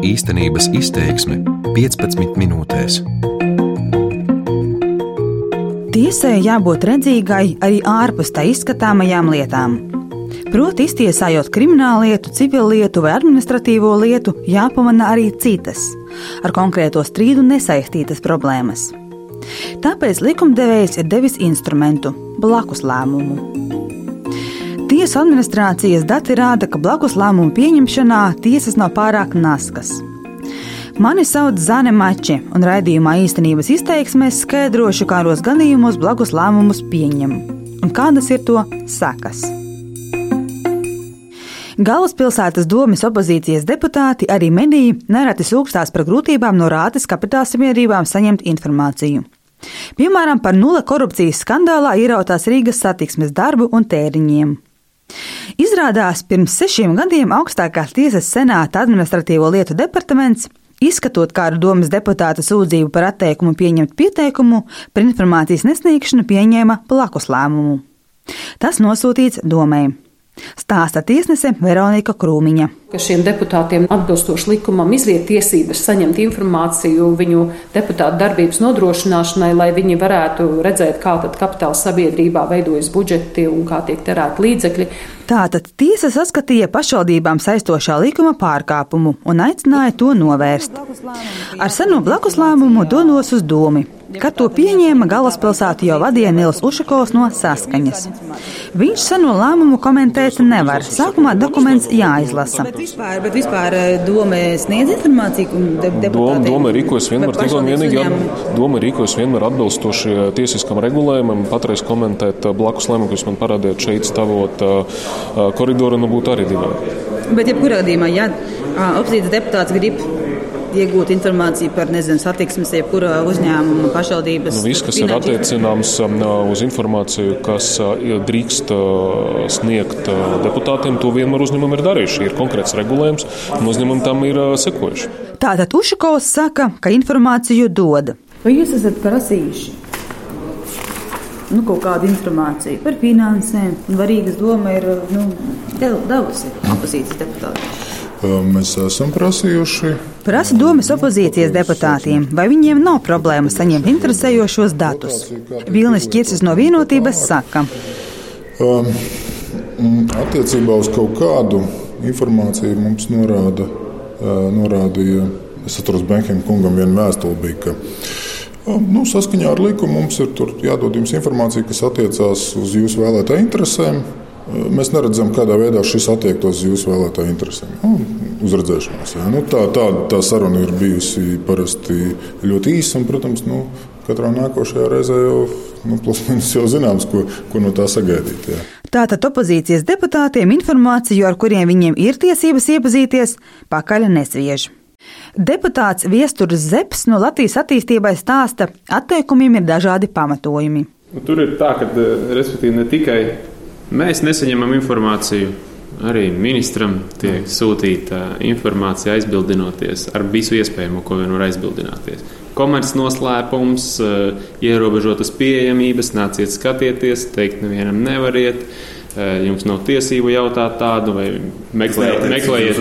Īstenības izteiksme 15 minūtēs. Tiesai jābūt redzīgai arī ārpus tā izskatāmajām lietām. Proti, iztiesājot kriminālu lietu, civilu lietu vai administratīvo lietu, jāpamana arī citas, ar konkrēto strīdu nesaistītas problēmas. Tāpēc likumdevējs ir devis instrumentu - blakus lēmumu. Tiesu administrācijas dati rāda, ka blakus lēmumu pieņemšanā tiesas nav pārāk naskas. Mani sauc Zane Mači, un raidījumā īstenības izteiksmēs skaidrošu, kādos gadījumos blakus lēmumus pieņem un kādas ir to sekas. Galvaspilsētas domas opozīcijas deputāti, arī mediji, nereti sūkstās par grūtībām no rātes kapitāla sabiedrībām saņemt informāciju. Piemēram, par nula korupcijas skandālā ierautās Rīgas satiksmes darbu un tēriņiem. Izrādās, pirms sešiem gadiem augstākās tiesas senāta administratīvo lietu departaments Izskatot kādu domas deputāta sūdzību par atteikumu pieņemt pieteikumu, par informācijas nesniegšanu pieņēma blakus lēmumu. Tas nosūtīts domai. Stāsta tiesnese Veronika Krūmiņa. Ka šiem deputātiem atbilstoši likumam izriet tiesības saņemt informāciju viņu deputātu darbības nodrošināšanai, lai viņi varētu redzēt, kā tad kapitāla sabiedrībā veidojas budžeti un kā tiek terēti līdzekļi. Tātad tiesa saskatīja pašvaldībām saistošā likuma pārkāpumu un aicināja to novērst. Ar senu blakus lēmumu dodos uz domu. Kad to pieņēma, galvaspilsētu jau vadīja Nils Ušakovs no Saskaņas. Viņš seno lēmumu komentēt nevar. Sākumā dokuments jāizlasa. Bet vispār, bet vispār eh, doma sniedz informāciju de deputātiem? Doma rīkojas vienmēr tikai un vienīgi, doma rīkojas vienmēr atbilstoši eh, tiesiskam regulējumam. Patreiz komentēt eh, blakus lēmumu, kas man parādījāt šeit stāvot koridoru, nu būtu arī divi. Bet jebkurā gadījumā, ja opozīcijas deputāts grib iegūt informāciju par nezinu, satiksmes, jebkura uzņēmuma pašvaldības. Nu, viss, kas ir attiecināms um, uz informāciju, kas uh, drīkst uh, sniegt uh, deputātiem, to vienmēr uzņēmumi ir darījuši. Ir konkrēts regulējums, un uzņēmumi tam ir sekojuši. Tātad Ušakovs saka, ka informāciju dod. Vai jūs esat prasījuši? Nu, kaut kādu informāciju par finansēm. Varīgas doma ir nu, devusi opozīcijas deputātiem. Mēs esam prasījuši. Prasa domas opozīcijas deputātiem, vai viņiem nav problēma saņemt interesējošos datus. Vilnis Čirsis no vienotības saka. Um, attiecībā uz kaut kādu informāciju mums norāda, uh, norādīja, es atceros, Benham kungam viena vēstule bija, ka nu, saskaņā ar likumu mums ir jādod jums informācija, kas attiecās uz jūsu vēlētāju interesēm. Mēs neredzam, kādā veidā šis attiektos uz jūsu vēlētāju interesēm. Nu, uzredzēšanās. Jā. Nu, tā, tā, tā saruna ir bijusi parasti ļoti īsa, un, protams, nu, katrā nākošajā reizē jau, nu, jau zināms, ko, ko no tā sagaidīt. Jā. Tātad opozīcijas deputātiem informāciju, ar kuriem viņiem ir tiesības iepazīties, pakaļ nesviež. Deputāts Viestures Zeps no Latvijas attīstībai stāsta, atteikumiem ir dažādi pamatojumi. Nu, tur ir tā, ka respektīvi ne tikai Mēs nesaņemam informāciju. Arī ministram tiek sūtīta informācija, aizbildinoties ar visu iespējamo, ko vien var aizbildināties. Komerces noslēpums, eh, ierobežotas pieejamības, nāciet skatieties, teikt, nevienam nevariet. Eh, jums nav tiesību jautāt tādu, vai meklējiet, meklējiet,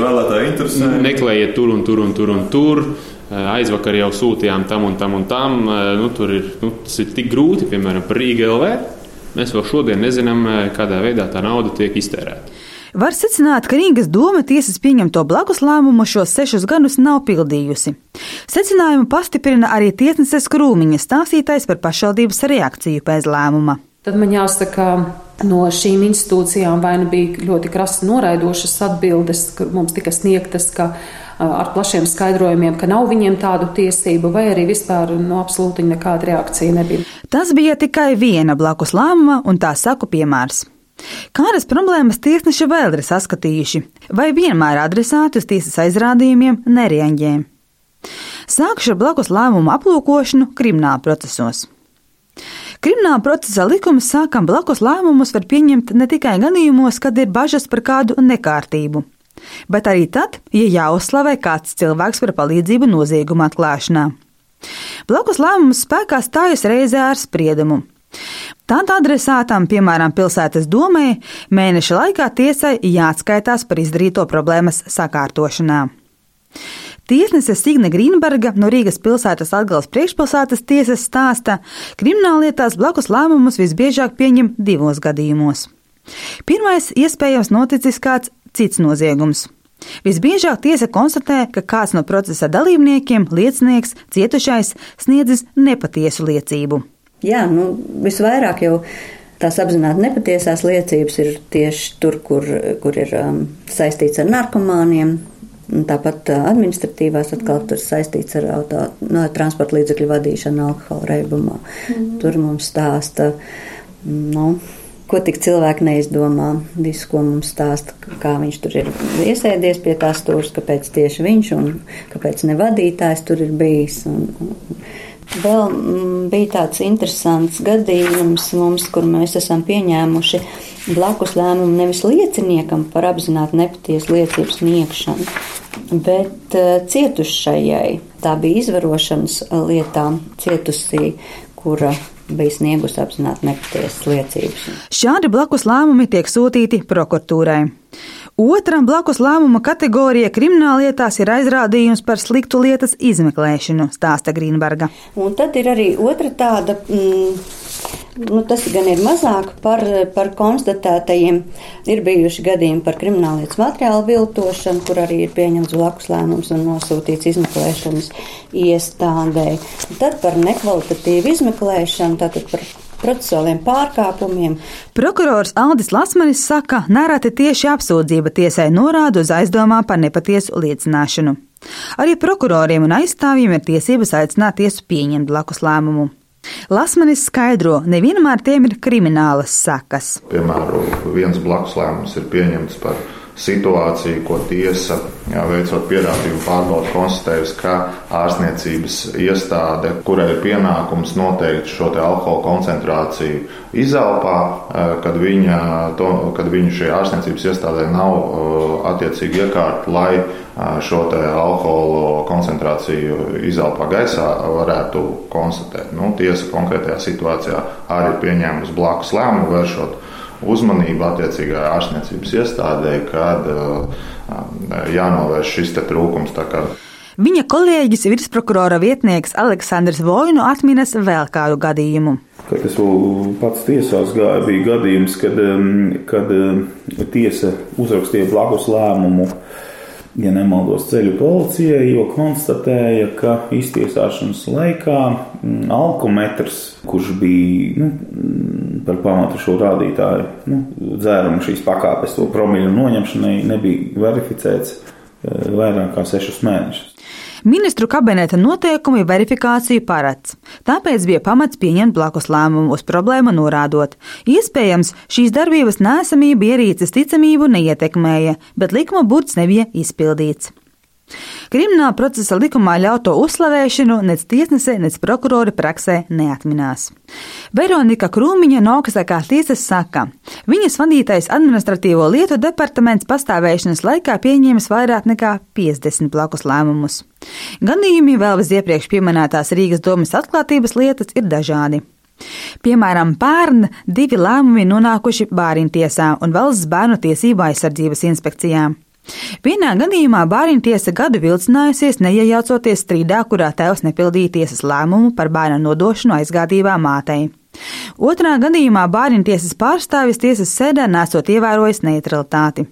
meklējiet tur un tur un tur un tur. Eh, aizvakar jau sūtījām tam un tam un tam. Nu, tur ir, nu, tas ir tik grūti, piemēram, par Rīgas LV Mēs vēl šodien nezinām, eh, kādā veidā tā nauda tiek iztērēta. Var secināt, ka Rīgas doma tiesas pieņemto blakus lēmumu šos sešus gadus nav pildījusi. Secinājumu pastiprina arī tiesneses Krūmiņa stāstītais par pašvaldības reakciju pēc lēmuma. Tad man jāsaka, no šīm institūcijām vai nu bija ļoti krasi noraidošas atbildes, kur mums tika sniegtas, ka ar plašiem skaidrojumiem, ka nav viņiem tādu tiesību, vai arī vispār no nu, absolūti nekāda reakcija nebija. Tas bija tikai viena blakus lēmuma un tā saku piemērs. Kādas problēmas tiesneši vēl ir saskatījuši, vai vienmēr adresāti uz tiesas aizrādījumiem nereaģē? Sākšu ar blakus lēmumu aplūkošanu krimināla procesos. Krimināla procesa likums sākam blakus lēmumus var pieņemt ne tikai gadījumos, kad ir bažas par kādu nekārtību, bet arī tad, ja jāuzslavē kāds cilvēks par palīdzību nozieguma atklāšanā. Blakus lēmums spēkā stājas reizē ar spriedumu. Tad adresātam, piemēram, pilsētas domē, mēneša laikā tiesai jāatskaitās par izdarīto problēmas sakārtošanā. Tiesnese Signe Grīnberga no Rīgas pilsētas atgals priekšpilsētas tiesas stāsta, krimināllietās blakus lēmumus visbiežāk pieņem divos gadījumos. Pirmais iespējams noticis kāds cits noziegums. Visbiežāk tiesa konstatē, ka kāds no procesa dalībniekiem, liecinieks, cietušais, sniedzis nepatiesu liecību. Jā, nu, visvairāk jau tās apzināti nepatiesās liecības ir tieši tur, kur, kur ir um, saistīts ar narkomāniem. Tāpat uh, administratīvās atkal tur saistīts ar auto, no, transporta līdzekļu vadīšanu alkohola reibumā. Mm. Tur mums stāsta, nu, ko tik cilvēki neizdomā, visu, ko mums stāsta, kā viņš tur ir iesēdies pie tās stūras, kāpēc tieši viņš un kāpēc ne vadītājs tur ir bijis. Un, un, Vēl mm, bija tāds interesants gadījums mums, kur mēs esam pieņēmuši blakus lēmumu nevis lieciniekam par apzināti nepatiesu liecības sniegšanu, bet uh, cietušajai. Tā bija izvarošanas lietā cietusī, kura bija sniegusi apzināti nepatiesas liecības. Šādi blakus lēmumi tiek sūtīti prokuratūrai. Otra blakus lēmuma kategorija krimināllietās ir aizrādījums par sliktu lietas izmeklēšanu, stāsta Grīnberga. Un tad ir arī otra tāda. Mm, Nu, tas gan ir mazāk par, par konstatētajiem. Ir bijuši gadījumi par krimināllietas materiālu viltošanu, kur arī ir pieņemts blakus lēmums un nosūtīts izmeklēšanas iestādē. Tad par nekvalitatīvu izmeklēšanu, tātad par procesuāliem pārkāpumiem. Prokurors Aldis Lasmanis saka, nereti tieši apsūdzība tiesai norāda uz aizdomām par nepatiesu liecināšanu. Arī prokuroriem un aizstāvjiem ir tiesības aicināt tiesu pieņemt blakus lēmumu. Lasmanis skaidro, nevienmēr tiem ir kriminālas sekas. Piemēram, viens blakus lēmums ir pieņemts par situāciju, ko tiesa, jā, veicot pierādījumu pārbaudu, konstatējusi, ka ārstniecības iestāde, kurai ir pienākums noteikt šo alkohola koncentrāciju izelpā, kad, viņa, to, kad viņu šajā ārstniecības iestādē nav attiecīgi iekārta, lai šo alkohola koncentrāciju izelpā gaisā varētu konstatēt. Nu, tiesa konkrētajā situācijā arī pieņēmusi blakus lēmumu vēršot uzmanību attiecīgajai ārstniecības iestādē, kad uh, jānovērš šis trūkums. Viņa kolēģis virsprokurora vietnieks Aleksandrs Vojnu atminas vēl kādu gadījumu. Kad es vēl pats tiesās gāju, bija gadījums, kad, um, kad um, tiesa uzrakstīja blakus lēmumu ja nemaldos, ceļu policijai, jo konstatēja, ka iztiesāšanas laikā mm, alkometrs, kurš bija nu, mm, par pamatu šo rādītāju nu, dzērumu šīs pakāpes, to promiļu noņemšanai, nebija verificēts eh, vairāk kā sešus mēnešus. Ministru kabineta noteikumi verifikāciju paredz, tāpēc bija pamats pieņemt blakus lēmumu uz problēmu norādot. Iespējams, šīs darbības nēsamība ierīces ticamību neietekmēja, bet likuma burts nebija izpildīts. Krimināla procesa likumā ļauto uzslavēšanu nec tiesnese, nec prokurori praksē neatminās. Veronika Krūmiņa no augstākās tiesas saka, viņas vadītais administratīvo lietu departaments pastāvēšanas laikā pieņēmis vairāk nekā 50 blakus lēmumus. Gadījumi vēl bez iepriekš pieminētās Rīgas domas atklātības lietas ir dažādi. Piemēram, pērn divi lēmumi nonākuši bāriņtiesā un valsts bērnu tiesību aizsardzības inspekcijā. Vienā gadījumā bērnu tiesa gadu vilcinājusies, neiejaucoties strīdā, kurā tēvs nepildīja tiesas lēmumu par bērnu nodošanu aizgādībā mātei. Otrā gadījumā bērnu tiesas pārstāvis tiesas sēdē nesot ievērojis neutralitāti.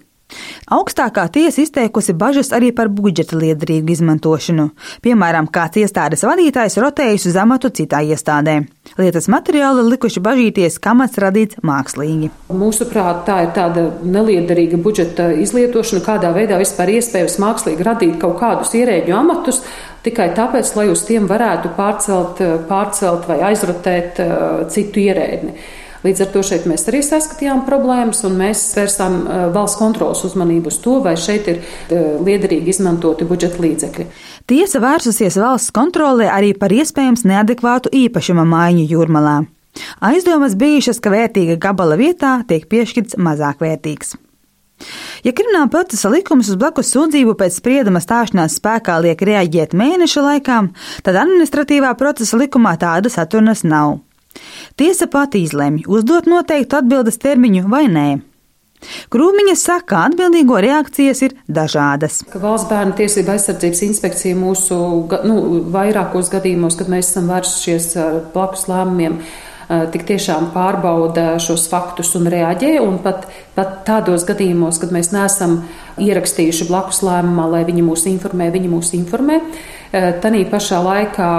Augstākā tiesa izteikusi bažas arī par budžeta liederīgu izmantošanu. Piemēram, kāds iestādes vadītājs rotējis uz amatu citā iestādē. Lietas materiāli likuši bažīties, ka amats radīts mākslīgi. Mūsuprāt, tā ir tāda neliederīga budžeta izlietošana, kādā veidā vispār iespējams mākslīgi radīt kaut kādus ierēģu amatus, tikai tāpēc, lai uz tiem varētu pārcelt, pārcelt vai aizrotēt uh, citu ierēdni. Līdz ar to šeit mēs arī saskatījām problēmas, un mēs vērsām eh, valsts kontrolas uzmanību uz to, vai šeit ir eh, liederīgi izmantoti budžeta līdzekļi. Tiesa vērsusies valsts kontrolē arī par iespējams neadekvātu īpašuma maiņu jūrmalā. Aizdomas bijušas, ka vērtīga gabala vietā tiek piešķirts mazāk vērtīgs. Ja krimināla procesa likums uz blakus sūdzību pēc sprieduma stāšanās spēkā liek reaģēt mēneša laikā, tad administratīvā procesa likumā tādas atrunas nav. Tiesa pati izlemj, uzdot noteiktu atbildes termiņu vai nē. Krūmiņa saka, ka atbildīgo reakcijas ir dažādas. Ka valsts bērnu tiesība aizsardzības inspekcija mūsu nu, vairākos gadījumos, kad mēs esam vērsušies blakus lēmumiem, tik tiešām pārbauda šos faktus un reaģē. Un pat, pat tādos gadījumos, kad mēs neesam ierakstījuši blakus lēmumā, lai viņi mūs informē, viņi mūs informē. Tanī pašā laikā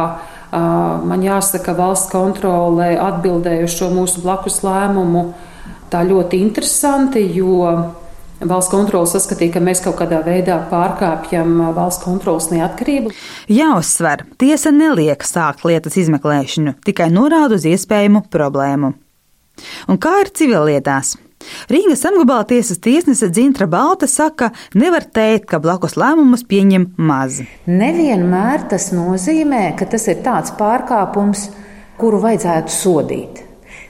man jāsaka, valsts kontrole atbildēja uz šo mūsu blakus lēmumu tā ļoti interesanti, jo valsts kontrole saskatīja, ka mēs kaut kādā veidā pārkāpjam valsts kontrolas neatkarību. Jāuzsver, tiesa neliek sākt lietas izmeklēšanu, tikai norāda uz iespējamu problēmu. Un kā ir civillietās? Rīgas apgabala tiesas tiesnese Dzintra Balta saka, nevar teikt, ka blakus lēmumus pieņem maz. Nevienmēr tas nozīmē, ka tas ir tāds pārkāpums, kuru vajadzētu sodīt.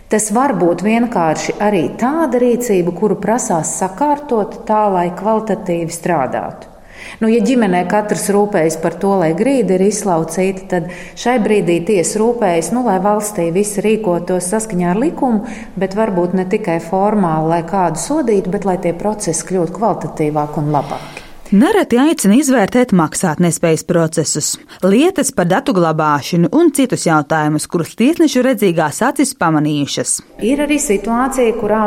Tas var būt vienkārši arī tāda rīcība, kuru prasās sakārtot tā, lai kvalitatīvi strādātu. Nu, ja ģimenē katrs rūpējas par to, lai grīda ir izslaucīta, tad šai brīdī tiesa rūpējas, nu, lai valstī visi rīkotos saskaņā ar likumu, bet varbūt ne tikai formāli, lai kādu sodītu, bet lai tie procesi kļūtu kvalitatīvāki un labāki. Nereti aicina izvērtēt maksātnespējas procesus, lietas par datu glabāšanu un citus jautājumus, kurus tiesnešu redzīgās acis pamanījušas. Ir arī situācija, kurā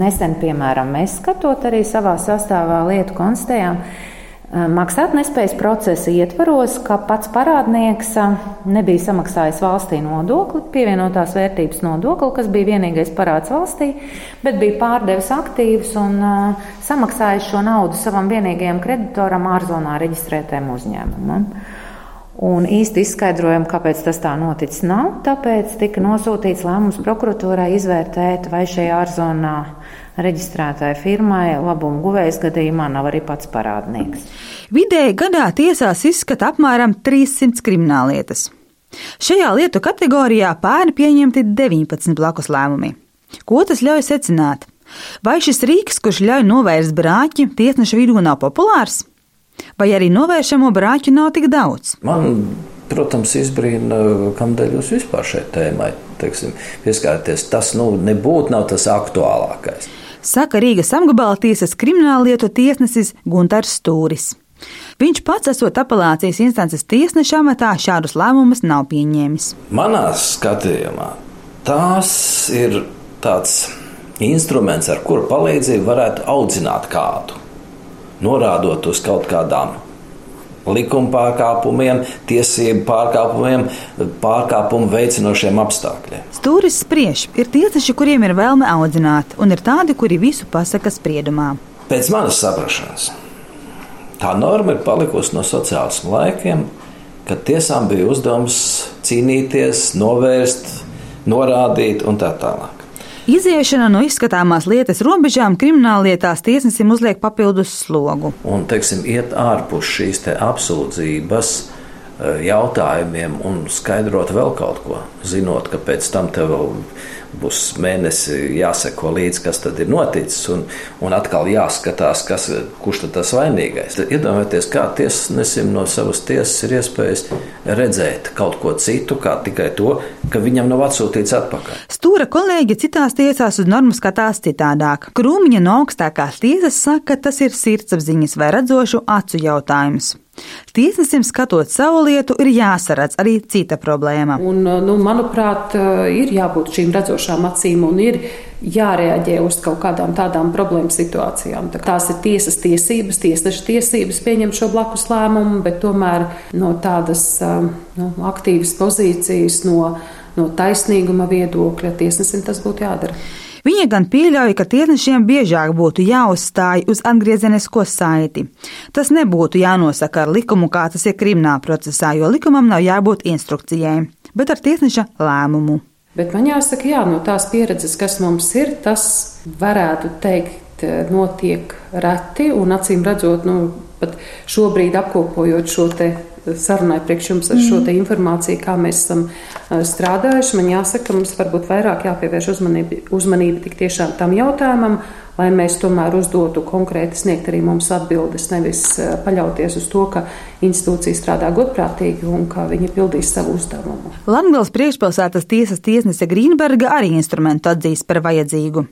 nesen, piemēram, mēs skatot arī savā sastāvā lietu konstatējām, Maksātnespējas procesa ietvaros, ka pats parādnieks nebija samaksājis valstī nodokli, pievienotās vērtības nodokli, kas bija vienīgais parāds valstī, bet bija pārdevis aktīvus un samaksājis šo naudu savam vienīgajam kreditoram ārzonā reģistrētēm uzņēmumam. Un īsti izskaidrojumu, kāpēc tas tā noticis, nav. Tāpēc tika nosūtīts lēmums prokuratūrai izvērtēt, vai šajā ārzonā reģistrētai firmai labumu guvējas gadījumā nav arī pats parādnieks. Vidēji gadā tiesās izskata apmēram 300 krimināllietas. Šajā lietu kategorijā pērni pieņemti 19 blakus lēmumi. Ko tas ļauj secināt? Vai šis rīks, kurš ļauj novērst brāķi, tiesneša vidū nav populārs? Vai arī novēršamo brāķu nav tik daudz? Man, protams, izbrīna, kādēļ jūs vispār šai tēmai teiksim, pieskārties. Tas nu, nebūtu nav tas aktuālākais saka Rīgas apgabala tiesas krimināllietu tiesnesis Gunārs Stūris. Viņš pats, esot apelācijas instances tiesneša amatā, šādus lēmumus nav pieņēmis. Manā skatījumā tās ir tāds instruments, ar kuru palīdzību varētu audzināt kādu, norādot uz kaut kādām likuma pārkāpumiem, tiesību pārkāpumiem, pārkāpumu veicinošiem apstākļiem. Stūris spriež, ir tiesneši, kuriem ir vēlme audzināt, un ir tādi, kuri visu pasaka spriedumā. Pēc manas saprašanas, tā norma ir palikusi no sociālismu laikiem, kad tiesām bija uzdevums cīnīties, novērst, norādīt un tā tālāk. Iziešana no izskatāmās lietas robežām krimināllietās tiesnesim uzliek papildus slogu. Un, teiksim, iet ārpus šīs apsūdzības eh, jautājumiem un skaidrot vēl kaut ko, zinot, ka pēc tam tev būs mēnesi jāseko līdzi, kas tad ir noticis, un, un atkal jāskatās, kas, kurš tad tas vainīgais. Tad iedomājieties, kā tiesnesim no savas tiesas ir iespējas redzēt kaut ko citu, kā tikai to, ka viņam nav atsūtīts atpakaļ. Stūra kolēģi citās tiesās uz normu skatās citādāk. Krūmiņa no augstākās tiesas saka, ka tas ir sirdsapziņas vai redzošu acu jautājums. Tiesnesim skatot savu lietu, ir jāsaredz arī cita problēma. Un, nu, manuprāt, ir jābūt šīm redzošām acīm un ir jārēģē uz kaut kādām tādām problēmu situācijām. Tā tās ir tiesas tiesības, tiesneša tiesības pieņemt šo blakus lēmumu, bet tomēr no tādas nu, aktīvas pozīcijas, no, no taisnīguma viedokļa tiesnesim tas būtu jādara. Viņa gan pieļauj, ka tiesnešiem biežāk būtu jāuzstāj uz atgriezenisko saiti. Tas nebūtu jānosaka ar likumu, kā tas ir krimināla procesā, jo likumam nav jābūt instrukcijai, bet ar tiesneša lēmumu. Bet man jāsaka, jā, no tās pieredzes, kas mums ir, tas varētu teikt, notiek reti un acīm redzot, nu, pat šobrīd apkopojot šo te sarunai priekš jums ar šo mhm. informāciju, kā mēs esam strādājuši. Man jāsaka, mums varbūt vairāk jāpievērš uzmanība, uzmanība tik tiešām tam jautājumam, lai mēs tomēr uzdotu konkrēti sniegt arī mums atbildes, nevis paļauties uz to, ka institūcija strādā godprātīgi un ka viņi pildīs savu uzdevumu. Latgales priekšpilsētas tiesas tiesnese Grīnberga arī instrumentu atzīst par vajadzīgu.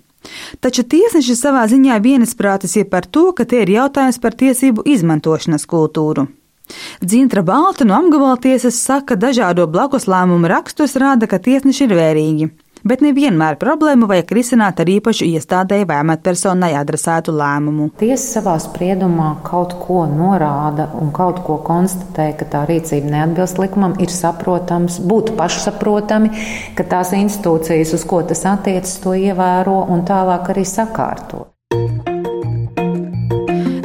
Taču tiesneši savā ziņā vienisprātis ir par to, ka tie ir jautājums par tiesību izmantošanas kultūru. Dzintra Balta no apgabala tiesas saka, ka dažādo blakus lēmumu rakstus rāda, ka tiesneši ir vērīgi bet nevienmēr problēmu vajag risināt ar īpašu iestādēji vai amatpersonai adresētu lēmumu. Tiesa savā spriedumā kaut ko norāda un kaut ko konstatē, ka tā rīcība neatbilst likumam, ir saprotams, būtu pašsaprotami, ka tās institūcijas, uz ko tas attiecas, to ievēro un tālāk arī sakārto.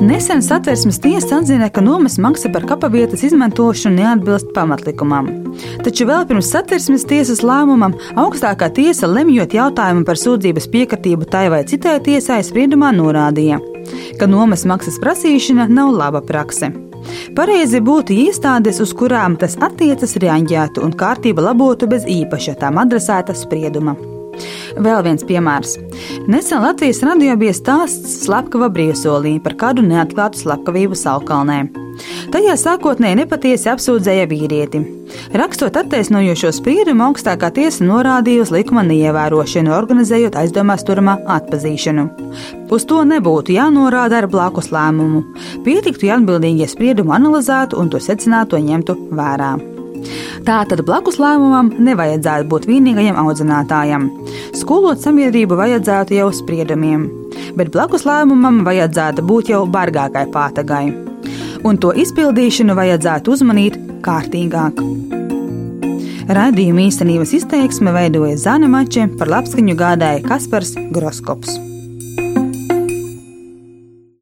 Nesen satversmes tiesa atzina, ka nomas maksa par kapavietas izmantošanu neatbilst pamatlikumam. Taču vēl pirms satversmes tiesas lēmumam augstākā tiesa lemjot jautājumu par sūdzības piekritību tai vai citai tiesai spriedumā norādīja, ka nomas maksas prasīšana nav laba prakse. Pareizi būtu iestādes, uz kurām tas attiecas, reaģētu un kārtība labotu bez īpaša tām adresēta sprieduma. Vēl viens piemērs. Nesen Latvijas radio bija stāsts slepkava brīvsolī par kādu neatklātu slepkavību Salkalnē. Tajā sākotnēji nepatiesi apsūdzēja vīrieti. Rakstot attaisnojošo spriedumu, augstākā tiesa norādīja uz likuma neievērošanu, organizējot aizdomās turamā atpazīšanu. Uz to nebūtu jānorāda ar blakus lēmumu. Pietiktu, ja atbildīgie spriedumu analizētu un to secinātu un ņemtu vērā. Tātad blakus lēmumam nevajadzētu būt vienīgajam audzinātājam. Skolot sabiedrību vajadzētu jau spriedumiem, bet blakus lēmumam vajadzētu būt jau bargākai pātagai. Un to izpildīšanu vajadzētu uzmanīt kārtīgāk. Radījuma īstenības izteiksme veidoja Zana Mače, par labskaņu gādāja Kaspars Groskops.